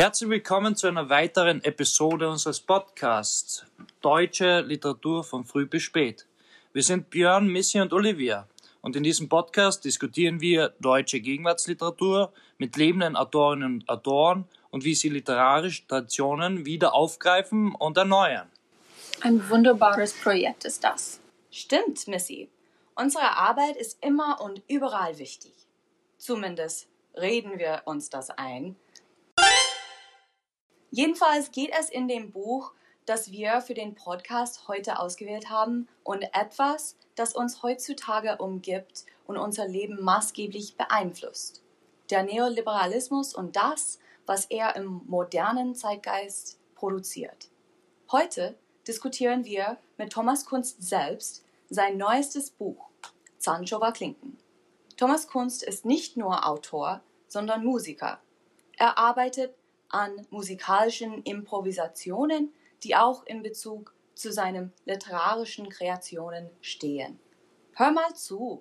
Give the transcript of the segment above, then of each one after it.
Herzlich willkommen zu einer weiteren Episode unseres Podcasts Deutsche Literatur von früh bis spät. Wir sind Björn, Missy und Olivia und in diesem Podcast diskutieren wir deutsche Gegenwartsliteratur mit lebenden Autorinnen und Autoren und wie sie literarische Traditionen wieder aufgreifen und erneuern. Ein wunderbares Projekt ist das. Stimmt, Missy. Unsere Arbeit ist immer und überall wichtig. Zumindest reden wir uns das ein. Jedenfalls geht es in dem Buch, das wir für den Podcast heute ausgewählt haben, und etwas, das uns heutzutage umgibt und unser Leben maßgeblich beeinflusst. Der Neoliberalismus und das, was er im modernen Zeitgeist produziert. Heute diskutieren wir mit Thomas Kunst selbst sein neuestes Buch, Zanchowa Klinken. Thomas Kunst ist nicht nur Autor, sondern Musiker. Er arbeitet an musikalischen Improvisationen, die auch in Bezug zu seinen literarischen Kreationen stehen. Hör mal zu.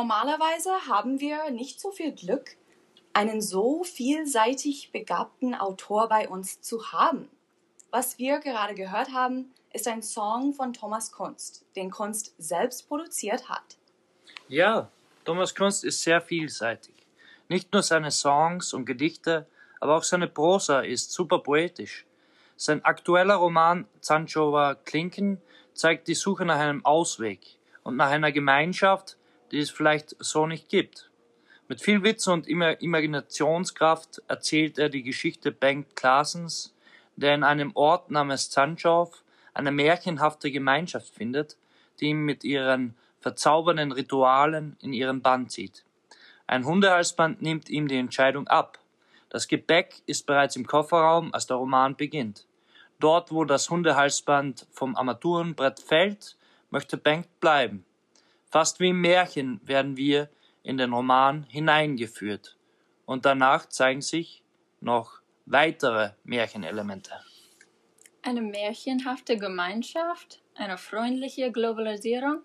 Normalerweise haben wir nicht so viel Glück, einen so vielseitig begabten Autor bei uns zu haben. Was wir gerade gehört haben, ist ein Song von Thomas Kunst, den Kunst selbst produziert hat. Ja, Thomas Kunst ist sehr vielseitig. Nicht nur seine Songs und Gedichte, aber auch seine Prosa ist super poetisch. Sein aktueller Roman Zanchowa Klinken zeigt die Suche nach einem Ausweg und nach einer Gemeinschaft, die es vielleicht so nicht gibt. Mit viel Witz und Imaginationskraft erzählt er die Geschichte Bengt Klaasens, der in einem Ort namens Zanschau eine märchenhafte Gemeinschaft findet, die ihn mit ihren verzaubernden Ritualen in ihren Bann zieht. Ein Hundehalsband nimmt ihm die Entscheidung ab. Das Gepäck ist bereits im Kofferraum, als der Roman beginnt. Dort, wo das Hundehalsband vom Armaturenbrett fällt, möchte Bengt bleiben. Fast wie im Märchen werden wir in den Roman hineingeführt und danach zeigen sich noch weitere Märchenelemente. Eine märchenhafte Gemeinschaft? Eine freundliche Globalisierung?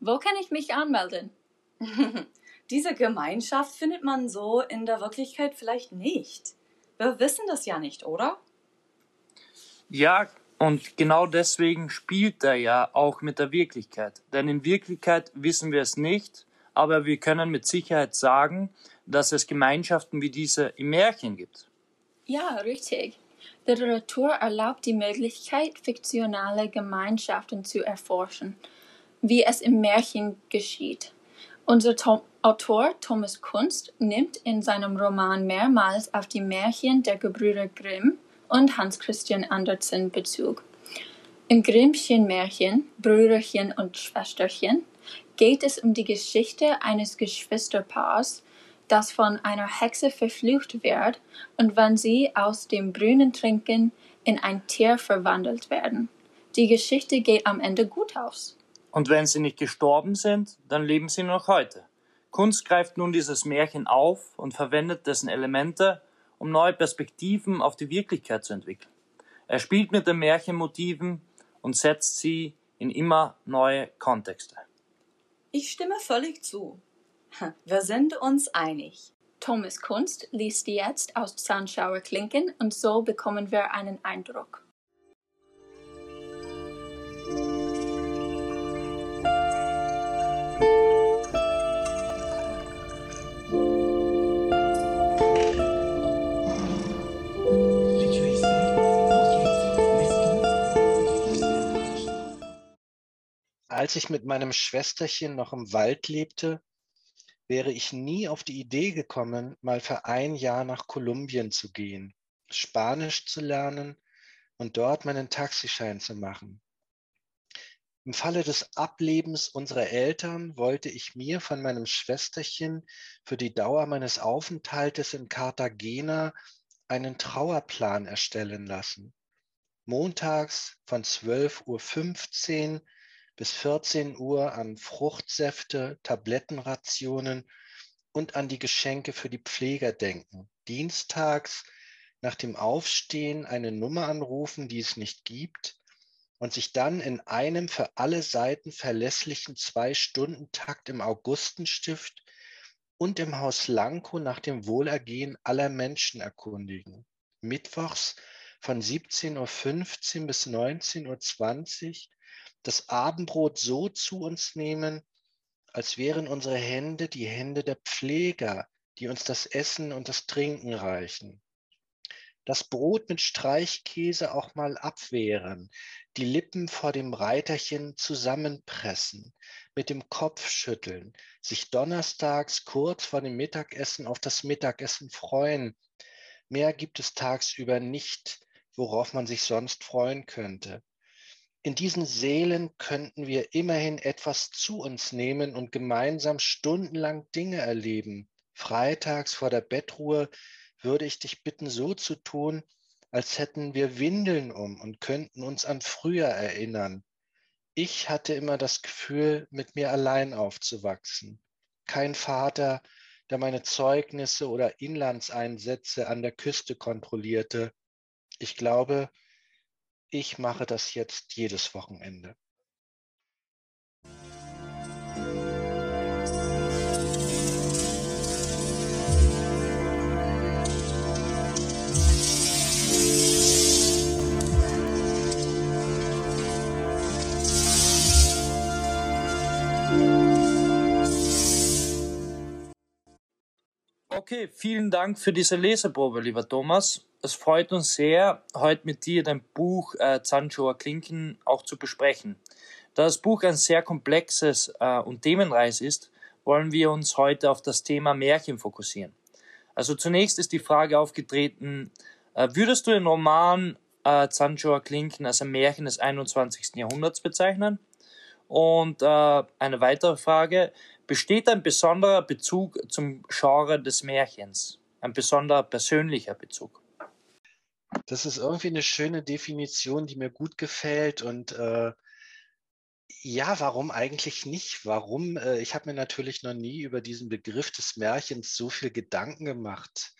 Wo kann ich mich anmelden? Diese Gemeinschaft findet man so in der Wirklichkeit vielleicht nicht. Wir wissen das ja nicht, oder? Ja, und genau deswegen spielt er ja auch mit der Wirklichkeit. Denn in Wirklichkeit wissen wir es nicht, aber wir können mit Sicherheit sagen, dass es Gemeinschaften wie diese im Märchen gibt. Ja, richtig. Literatur erlaubt die Möglichkeit, fiktionale Gemeinschaften zu erforschen, wie es im Märchen geschieht. Unser Tom Autor Thomas Kunst nimmt in seinem Roman mehrmals auf die Märchen der Gebrüder Grimm und Hans Christian Andersen Bezug. Im Grimmchen Märchen Brüderchen und Schwesterchen geht es um die Geschichte eines Geschwisterpaars, das von einer Hexe verflucht wird und wenn sie aus dem Brunnen trinken, in ein Tier verwandelt werden. Die Geschichte geht am Ende gut aus. Und wenn sie nicht gestorben sind, dann leben sie noch heute. Kunst greift nun dieses Märchen auf und verwendet dessen Elemente, um neue Perspektiven auf die Wirklichkeit zu entwickeln. Er spielt mit den Märchenmotiven und setzt sie in immer neue Kontexte. Ich stimme völlig zu. Wir sind uns einig. Thomas Kunst liest jetzt aus Zahnschauer Klinken und so bekommen wir einen Eindruck. Als ich mit meinem Schwesterchen noch im Wald lebte, wäre ich nie auf die Idee gekommen, mal für ein Jahr nach Kolumbien zu gehen, Spanisch zu lernen und dort meinen Taxischein zu machen. Im Falle des Ablebens unserer Eltern wollte ich mir von meinem Schwesterchen für die Dauer meines Aufenthaltes in Cartagena einen Trauerplan erstellen lassen. Montags von 12.15 Uhr bis 14 Uhr an Fruchtsäfte, Tablettenrationen und an die Geschenke für die Pfleger denken. Dienstags nach dem Aufstehen eine Nummer anrufen, die es nicht gibt und sich dann in einem für alle Seiten verlässlichen Zwei-Stunden-Takt im Augustenstift und im Haus Lanko nach dem Wohlergehen aller Menschen erkundigen. Mittwochs von 17.15 Uhr bis 19.20 Uhr das Abendbrot so zu uns nehmen, als wären unsere Hände die Hände der Pfleger, die uns das Essen und das Trinken reichen das Brot mit Streichkäse auch mal abwehren, die Lippen vor dem Reiterchen zusammenpressen, mit dem Kopf schütteln, sich donnerstags kurz vor dem Mittagessen auf das Mittagessen freuen. Mehr gibt es tagsüber nicht, worauf man sich sonst freuen könnte. In diesen Seelen könnten wir immerhin etwas zu uns nehmen und gemeinsam stundenlang Dinge erleben. Freitags vor der Bettruhe würde ich dich bitten, so zu tun, als hätten wir Windeln um und könnten uns an früher erinnern. Ich hatte immer das Gefühl, mit mir allein aufzuwachsen. Kein Vater, der meine Zeugnisse oder Inlandseinsätze an der Küste kontrollierte. Ich glaube, ich mache das jetzt jedes Wochenende. Okay, vielen Dank für diese Leseprobe, lieber Thomas. Es freut uns sehr, heute mit dir dein Buch äh, Zanchower Klinken auch zu besprechen. Da das Buch ein sehr komplexes äh, und themenreich ist, wollen wir uns heute auf das Thema Märchen fokussieren. Also zunächst ist die Frage aufgetreten, äh, würdest du den Roman äh, Zanchower Klinken als ein Märchen des 21. Jahrhunderts bezeichnen? Und äh, eine weitere Frage, besteht ein besonderer Bezug zum Genre des Märchens, ein besonderer persönlicher Bezug. Das ist irgendwie eine schöne Definition, die mir gut gefällt und äh, ja, warum eigentlich nicht? Warum? Äh, ich habe mir natürlich noch nie über diesen Begriff des Märchens so viel Gedanken gemacht.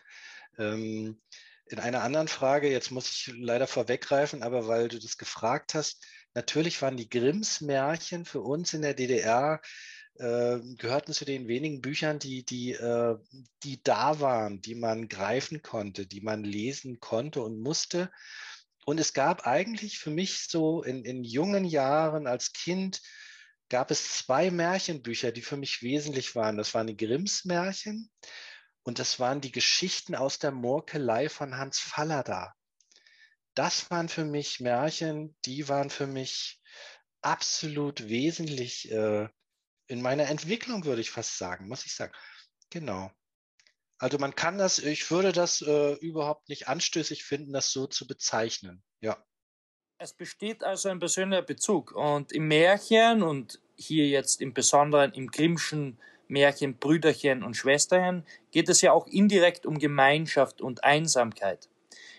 Ähm, in einer anderen Frage, jetzt muss ich leider vorweggreifen, aber weil du das gefragt hast, natürlich waren die Grimms Märchen für uns in der DDR äh, gehörten zu den wenigen Büchern, die, die, äh, die da waren, die man greifen konnte, die man lesen konnte und musste. Und es gab eigentlich für mich so in, in jungen Jahren als Kind, gab es zwei Märchenbücher, die für mich wesentlich waren. Das waren die Grimms Märchen und das waren die Geschichten aus der Murkelei von Hans Fallada. Das waren für mich Märchen, die waren für mich absolut wesentlich äh, in meiner Entwicklung, würde ich fast sagen, muss ich sagen. Genau. Also man kann das, ich würde das äh, überhaupt nicht anstößig finden, das so zu bezeichnen. Ja. Es besteht also ein persönlicher Bezug. Und im Märchen und hier jetzt im Besonderen im Grimmschen Märchen Brüderchen und Schwesterchen geht es ja auch indirekt um Gemeinschaft und Einsamkeit.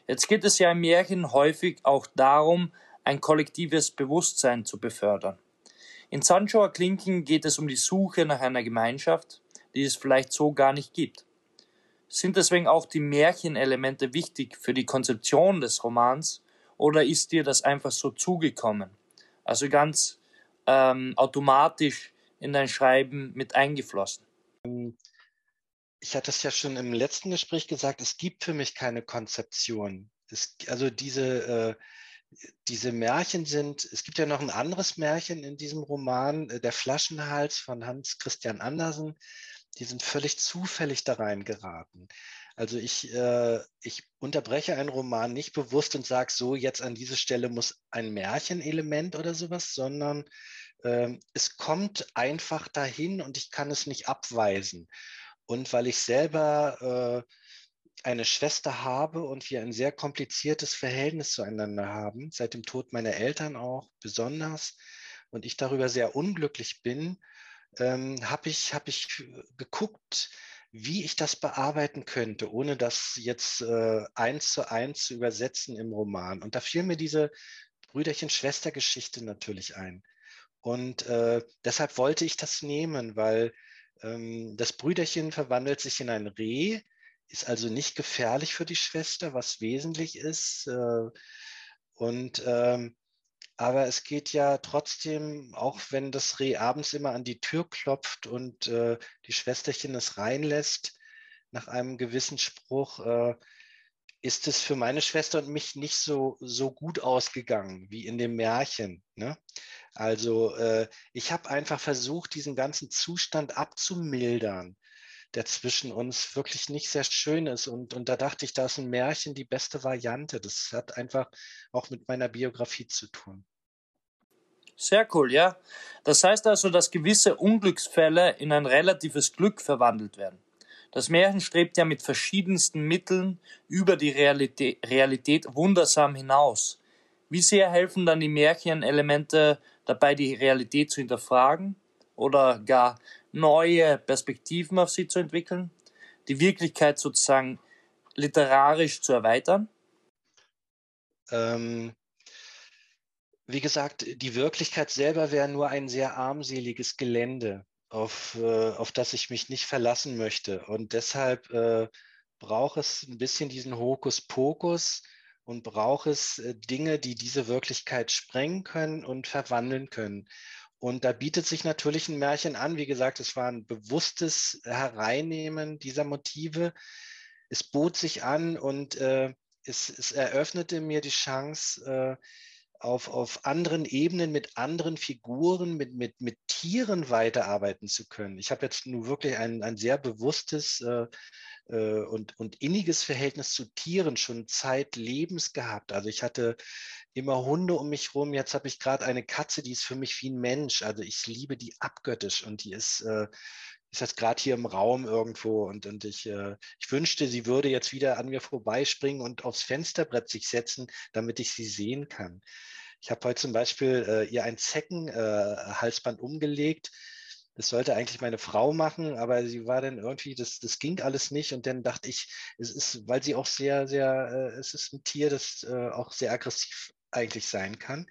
Jetzt geht es ja im Märchen häufig auch darum, ein kollektives Bewusstsein zu befördern. In Sanchower Klinken geht es um die Suche nach einer Gemeinschaft, die es vielleicht so gar nicht gibt. Sind deswegen auch die Märchenelemente wichtig für die Konzeption des Romans oder ist dir das einfach so zugekommen? Also ganz ähm, automatisch in dein Schreiben mit eingeflossen? Ich hatte es ja schon im letzten Gespräch gesagt, es gibt für mich keine Konzeption. Es, also diese, äh, diese Märchen sind, es gibt ja noch ein anderes Märchen in diesem Roman, äh, Der Flaschenhals von Hans Christian Andersen. Die sind völlig zufällig da reingeraten. Also ich, äh, ich unterbreche einen Roman nicht bewusst und sage so, jetzt an diese Stelle muss ein Märchenelement oder sowas, sondern äh, es kommt einfach dahin und ich kann es nicht abweisen. Und weil ich selber äh, eine Schwester habe und wir ein sehr kompliziertes Verhältnis zueinander haben, seit dem Tod meiner Eltern auch besonders. und ich darüber sehr unglücklich bin, ähm, habe ich, hab ich geguckt, wie ich das bearbeiten könnte, ohne das jetzt äh, eins zu eins zu übersetzen im Roman. Und da fiel mir diese Brüderchen-Schwester-Geschichte natürlich ein. Und äh, deshalb wollte ich das nehmen, weil ähm, das Brüderchen verwandelt sich in ein Reh, ist also nicht gefährlich für die Schwester, was wesentlich ist. Äh, und ähm, aber es geht ja trotzdem, auch wenn das Reh abends immer an die Tür klopft und äh, die Schwesterchen es reinlässt, nach einem gewissen Spruch, äh, ist es für meine Schwester und mich nicht so, so gut ausgegangen wie in dem Märchen. Ne? Also äh, ich habe einfach versucht, diesen ganzen Zustand abzumildern der zwischen uns wirklich nicht sehr schön ist. Und, und da dachte ich, da ist ein Märchen die beste Variante. Das hat einfach auch mit meiner Biografie zu tun. Sehr cool, ja. Das heißt also, dass gewisse Unglücksfälle in ein relatives Glück verwandelt werden. Das Märchen strebt ja mit verschiedensten Mitteln über die Realität, Realität wundersam hinaus. Wie sehr helfen dann die Märchenelemente dabei, die Realität zu hinterfragen oder gar neue Perspektiven auf sie zu entwickeln, die Wirklichkeit sozusagen literarisch zu erweitern? Ähm, wie gesagt, die Wirklichkeit selber wäre nur ein sehr armseliges Gelände, auf, äh, auf das ich mich nicht verlassen möchte. Und deshalb äh, braucht es ein bisschen diesen Hokuspokus und braucht es äh, Dinge, die diese Wirklichkeit sprengen können und verwandeln können. Und da bietet sich natürlich ein Märchen an. Wie gesagt, es war ein bewusstes Hereinnehmen dieser Motive. Es bot sich an und äh, es, es, eröffnete mir die Chance, äh, auf, auf anderen Ebenen mit anderen Figuren, mit, mit, mit Tieren weiterarbeiten zu können. Ich habe jetzt nur wirklich ein, ein sehr bewusstes äh, äh, und, und inniges Verhältnis zu Tieren schon zeitlebens gehabt. Also ich hatte immer Hunde um mich rum. Jetzt habe ich gerade eine Katze, die ist für mich wie ein Mensch. Also ich liebe die abgöttisch und die ist, äh, ist jetzt gerade hier im Raum irgendwo und, und ich, äh, ich wünschte, sie würde jetzt wieder an mir vorbeispringen und aufs Fensterbrett sich setzen, damit ich sie sehen kann. Ich habe heute zum Beispiel äh, ihr ein Zeckenhalsband umgelegt das sollte eigentlich meine Frau machen, aber sie war dann irgendwie, das, das ging alles nicht. Und dann dachte ich, es ist, weil sie auch sehr, sehr, äh, es ist ein Tier, das äh, auch sehr aggressiv eigentlich sein kann.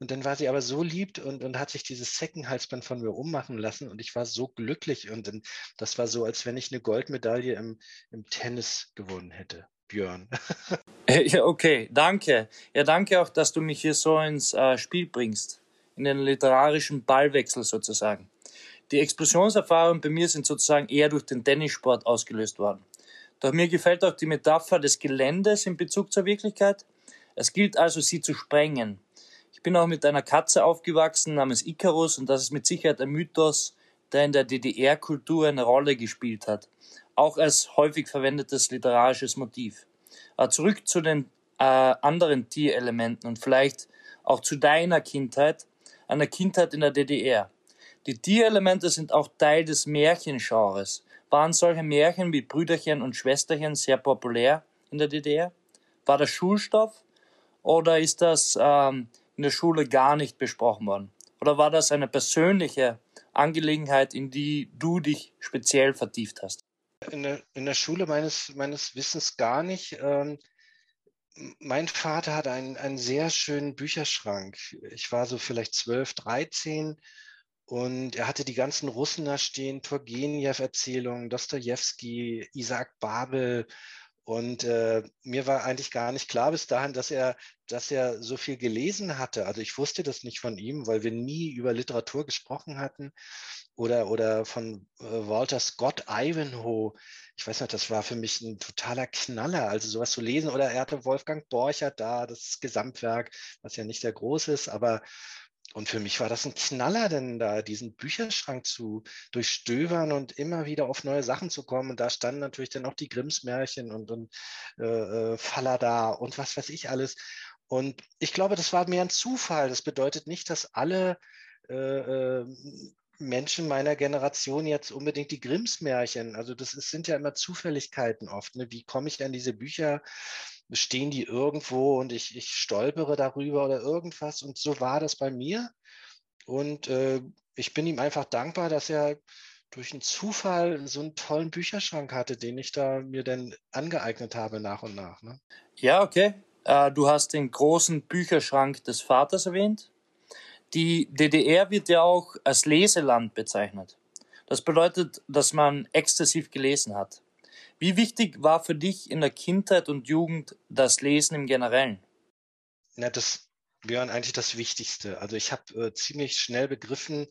Und dann war sie aber so lieb und, und hat sich dieses Zeckenhalsband von mir ummachen lassen und ich war so glücklich und dann, das war so, als wenn ich eine Goldmedaille im, im Tennis gewonnen hätte. Björn. ja, okay, danke. Ja, danke auch, dass du mich hier so ins äh, Spiel bringst, in den literarischen Ballwechsel sozusagen. Die Explosionserfahrungen bei mir sind sozusagen eher durch den Tennissport ausgelöst worden. Doch mir gefällt auch die Metapher des Geländes in Bezug zur Wirklichkeit. Es gilt also, sie zu sprengen. Ich bin auch mit einer Katze aufgewachsen namens Icarus und das ist mit Sicherheit ein Mythos, der in der DDR-Kultur eine Rolle gespielt hat. Auch als häufig verwendetes literarisches Motiv. Aber zurück zu den äh, anderen Tierelementen und vielleicht auch zu deiner Kindheit, einer Kindheit in der DDR. Die Tierelemente sind auch Teil des Märchengenres. Waren solche Märchen wie Brüderchen und Schwesterchen sehr populär in der DDR? War das Schulstoff oder ist das ähm, in der Schule gar nicht besprochen worden? Oder war das eine persönliche Angelegenheit, in die du dich speziell vertieft hast? In der, in der Schule meines, meines Wissens gar nicht. Ähm, mein Vater hatte einen, einen sehr schönen Bücherschrank. Ich war so vielleicht 12, 13 und er hatte die ganzen Russen da stehen, Turgenev-Erzählungen, Dostoevsky, Isaac Babel. Und äh, mir war eigentlich gar nicht klar bis dahin, dass er, dass er so viel gelesen hatte. Also ich wusste das nicht von ihm, weil wir nie über Literatur gesprochen hatten. Oder, oder von äh, Walter Scott Ivanhoe. Ich weiß nicht, das war für mich ein totaler Knaller, also sowas zu lesen. Oder er hatte Wolfgang Borchert da, das Gesamtwerk, was ja nicht sehr groß ist, aber und für mich war das ein Knaller, denn da diesen Bücherschrank zu durchstöbern und immer wieder auf neue Sachen zu kommen. Und da standen natürlich dann auch die Grimms-Märchen und, und äh, äh Fallada und was weiß ich alles. Und ich glaube, das war mehr ein Zufall. Das bedeutet nicht, dass alle äh, äh Menschen meiner Generation jetzt unbedingt die Grimms-Märchen. Also das ist, sind ja immer Zufälligkeiten oft. Ne? Wie komme ich an diese Bücher? Stehen die irgendwo und ich, ich stolpere darüber oder irgendwas. Und so war das bei mir. Und äh, ich bin ihm einfach dankbar, dass er durch einen Zufall so einen tollen Bücherschrank hatte, den ich da mir dann angeeignet habe nach und nach. Ne? Ja, okay. Äh, du hast den großen Bücherschrank des Vaters erwähnt. Die DDR wird ja auch als Leseland bezeichnet. Das bedeutet, dass man exzessiv gelesen hat. Wie wichtig war für dich in der Kindheit und Jugend das Lesen im Generellen? Na, das wäre eigentlich das Wichtigste. Also ich habe äh, ziemlich schnell begriffen,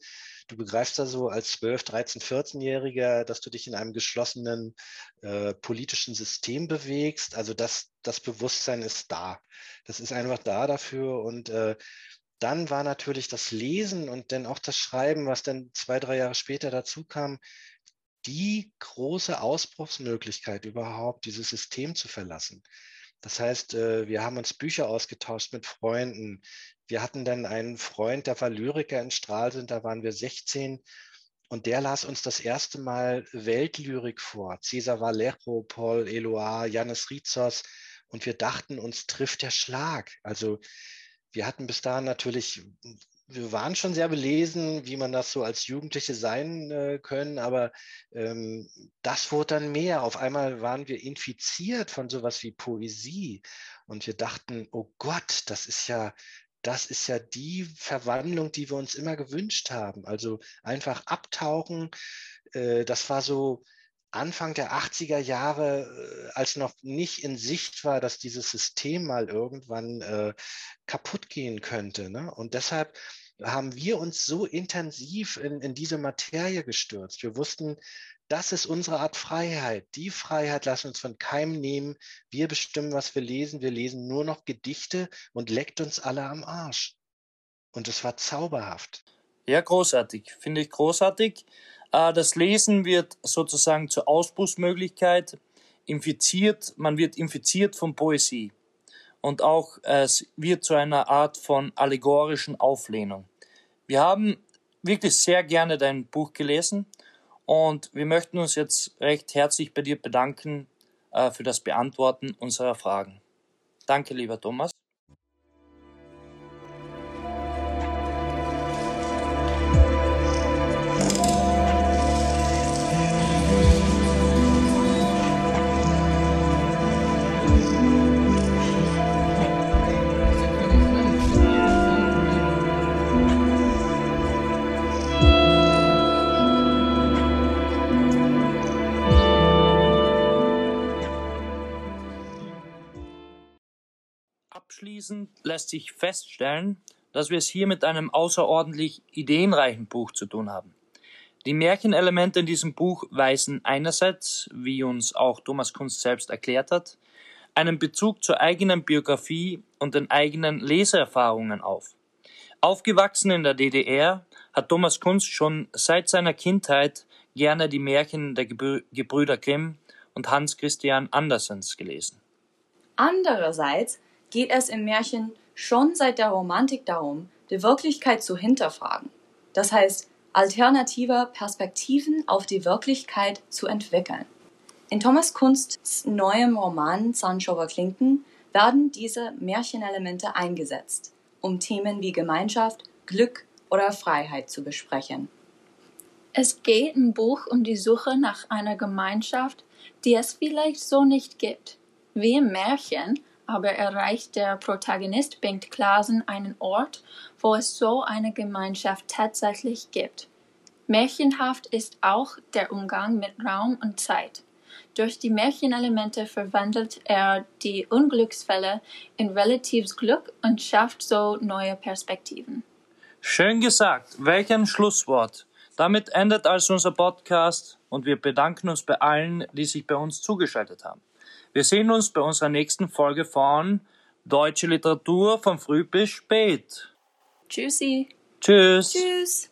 du begreifst da so als 12, 13, 14-Jähriger, dass du dich in einem geschlossenen äh, politischen System bewegst. Also das, das Bewusstsein ist da. Das ist einfach da dafür. Und äh, dann war natürlich das Lesen und dann auch das Schreiben, was dann zwei, drei Jahre später dazu kam, die große Ausbruchsmöglichkeit überhaupt, dieses System zu verlassen. Das heißt, äh, wir haben uns Bücher ausgetauscht mit Freunden. Wir hatten dann einen Freund, der war Lyriker in Stralsund, da waren wir 16 und der las uns das erste Mal Weltlyrik vor. Cesar Valero, Paul Eloy, Janis Rizos. Und wir dachten, uns trifft der Schlag. Also wir hatten bis dahin natürlich wir waren schon sehr belesen, wie man das so als Jugendliche sein äh, können, aber ähm, das wurde dann mehr. Auf einmal waren wir infiziert von sowas wie Poesie und wir dachten, oh Gott, das ist ja, das ist ja die Verwandlung, die wir uns immer gewünscht haben. Also einfach abtauchen. Äh, das war so, Anfang der 80er Jahre, äh, als noch nicht in Sicht war, dass dieses System mal irgendwann äh, kaputt gehen könnte. Ne? Und deshalb haben wir uns so intensiv in, in diese Materie gestürzt. Wir wussten, das ist unsere Art Freiheit. Die Freiheit lassen uns von keinem nehmen. Wir bestimmen, was wir lesen. Wir lesen nur noch Gedichte und leckt uns alle am Arsch. Und es war zauberhaft. Ja, großartig. Finde ich großartig. Äh, das Lesen wird sozusagen zur Ausbruchsmöglichkeit infiziert, man wird infiziert von Poesie. Und auch es wird zu einer Art von allegorischen Auflehnung. Wir haben wirklich sehr gerne dein Buch gelesen und wir möchten uns jetzt recht herzlich bei dir bedanken äh, für das Beantworten unserer Fragen. Danke, lieber Thomas. Abschließend lässt sich feststellen, dass wir es hier mit einem außerordentlich ideenreichen Buch zu tun haben. Die Märchenelemente in diesem Buch weisen einerseits, wie uns auch Thomas Kunst selbst erklärt hat, einen Bezug zur eigenen Biografie und den eigenen Leseerfahrungen auf. Aufgewachsen in der DDR hat Thomas Kunst schon seit seiner Kindheit gerne die Märchen der Gebrüder Grimm und Hans Christian Andersens gelesen. Andererseits geht es im Märchen schon seit der Romantik darum, die Wirklichkeit zu hinterfragen. Das heißt, alternative Perspektiven auf die Wirklichkeit zu entwickeln. In Thomas Kunsts neuem Roman Sanchover Klinken werden diese Märchenelemente eingesetzt, um Themen wie Gemeinschaft, Glück oder Freiheit zu besprechen. Es geht im Buch um die Suche nach einer Gemeinschaft, die es vielleicht so nicht gibt. Wie im Märchen aber erreicht der Protagonist Bengt Klasen einen Ort, wo es so eine Gemeinschaft tatsächlich gibt. Märchenhaft ist auch der Umgang mit Raum und Zeit. Durch die Märchenelemente verwandelt er die Unglücksfälle in relatives Glück und schafft so neue Perspektiven. Schön gesagt. Welch ein Schlusswort. Damit endet also unser Podcast und wir bedanken uns bei allen, die sich bei uns zugeschaltet haben. Wir sehen uns bei unserer nächsten Folge von Deutsche Literatur von früh bis spät. Tschüssi. Tschüss. Tschüss.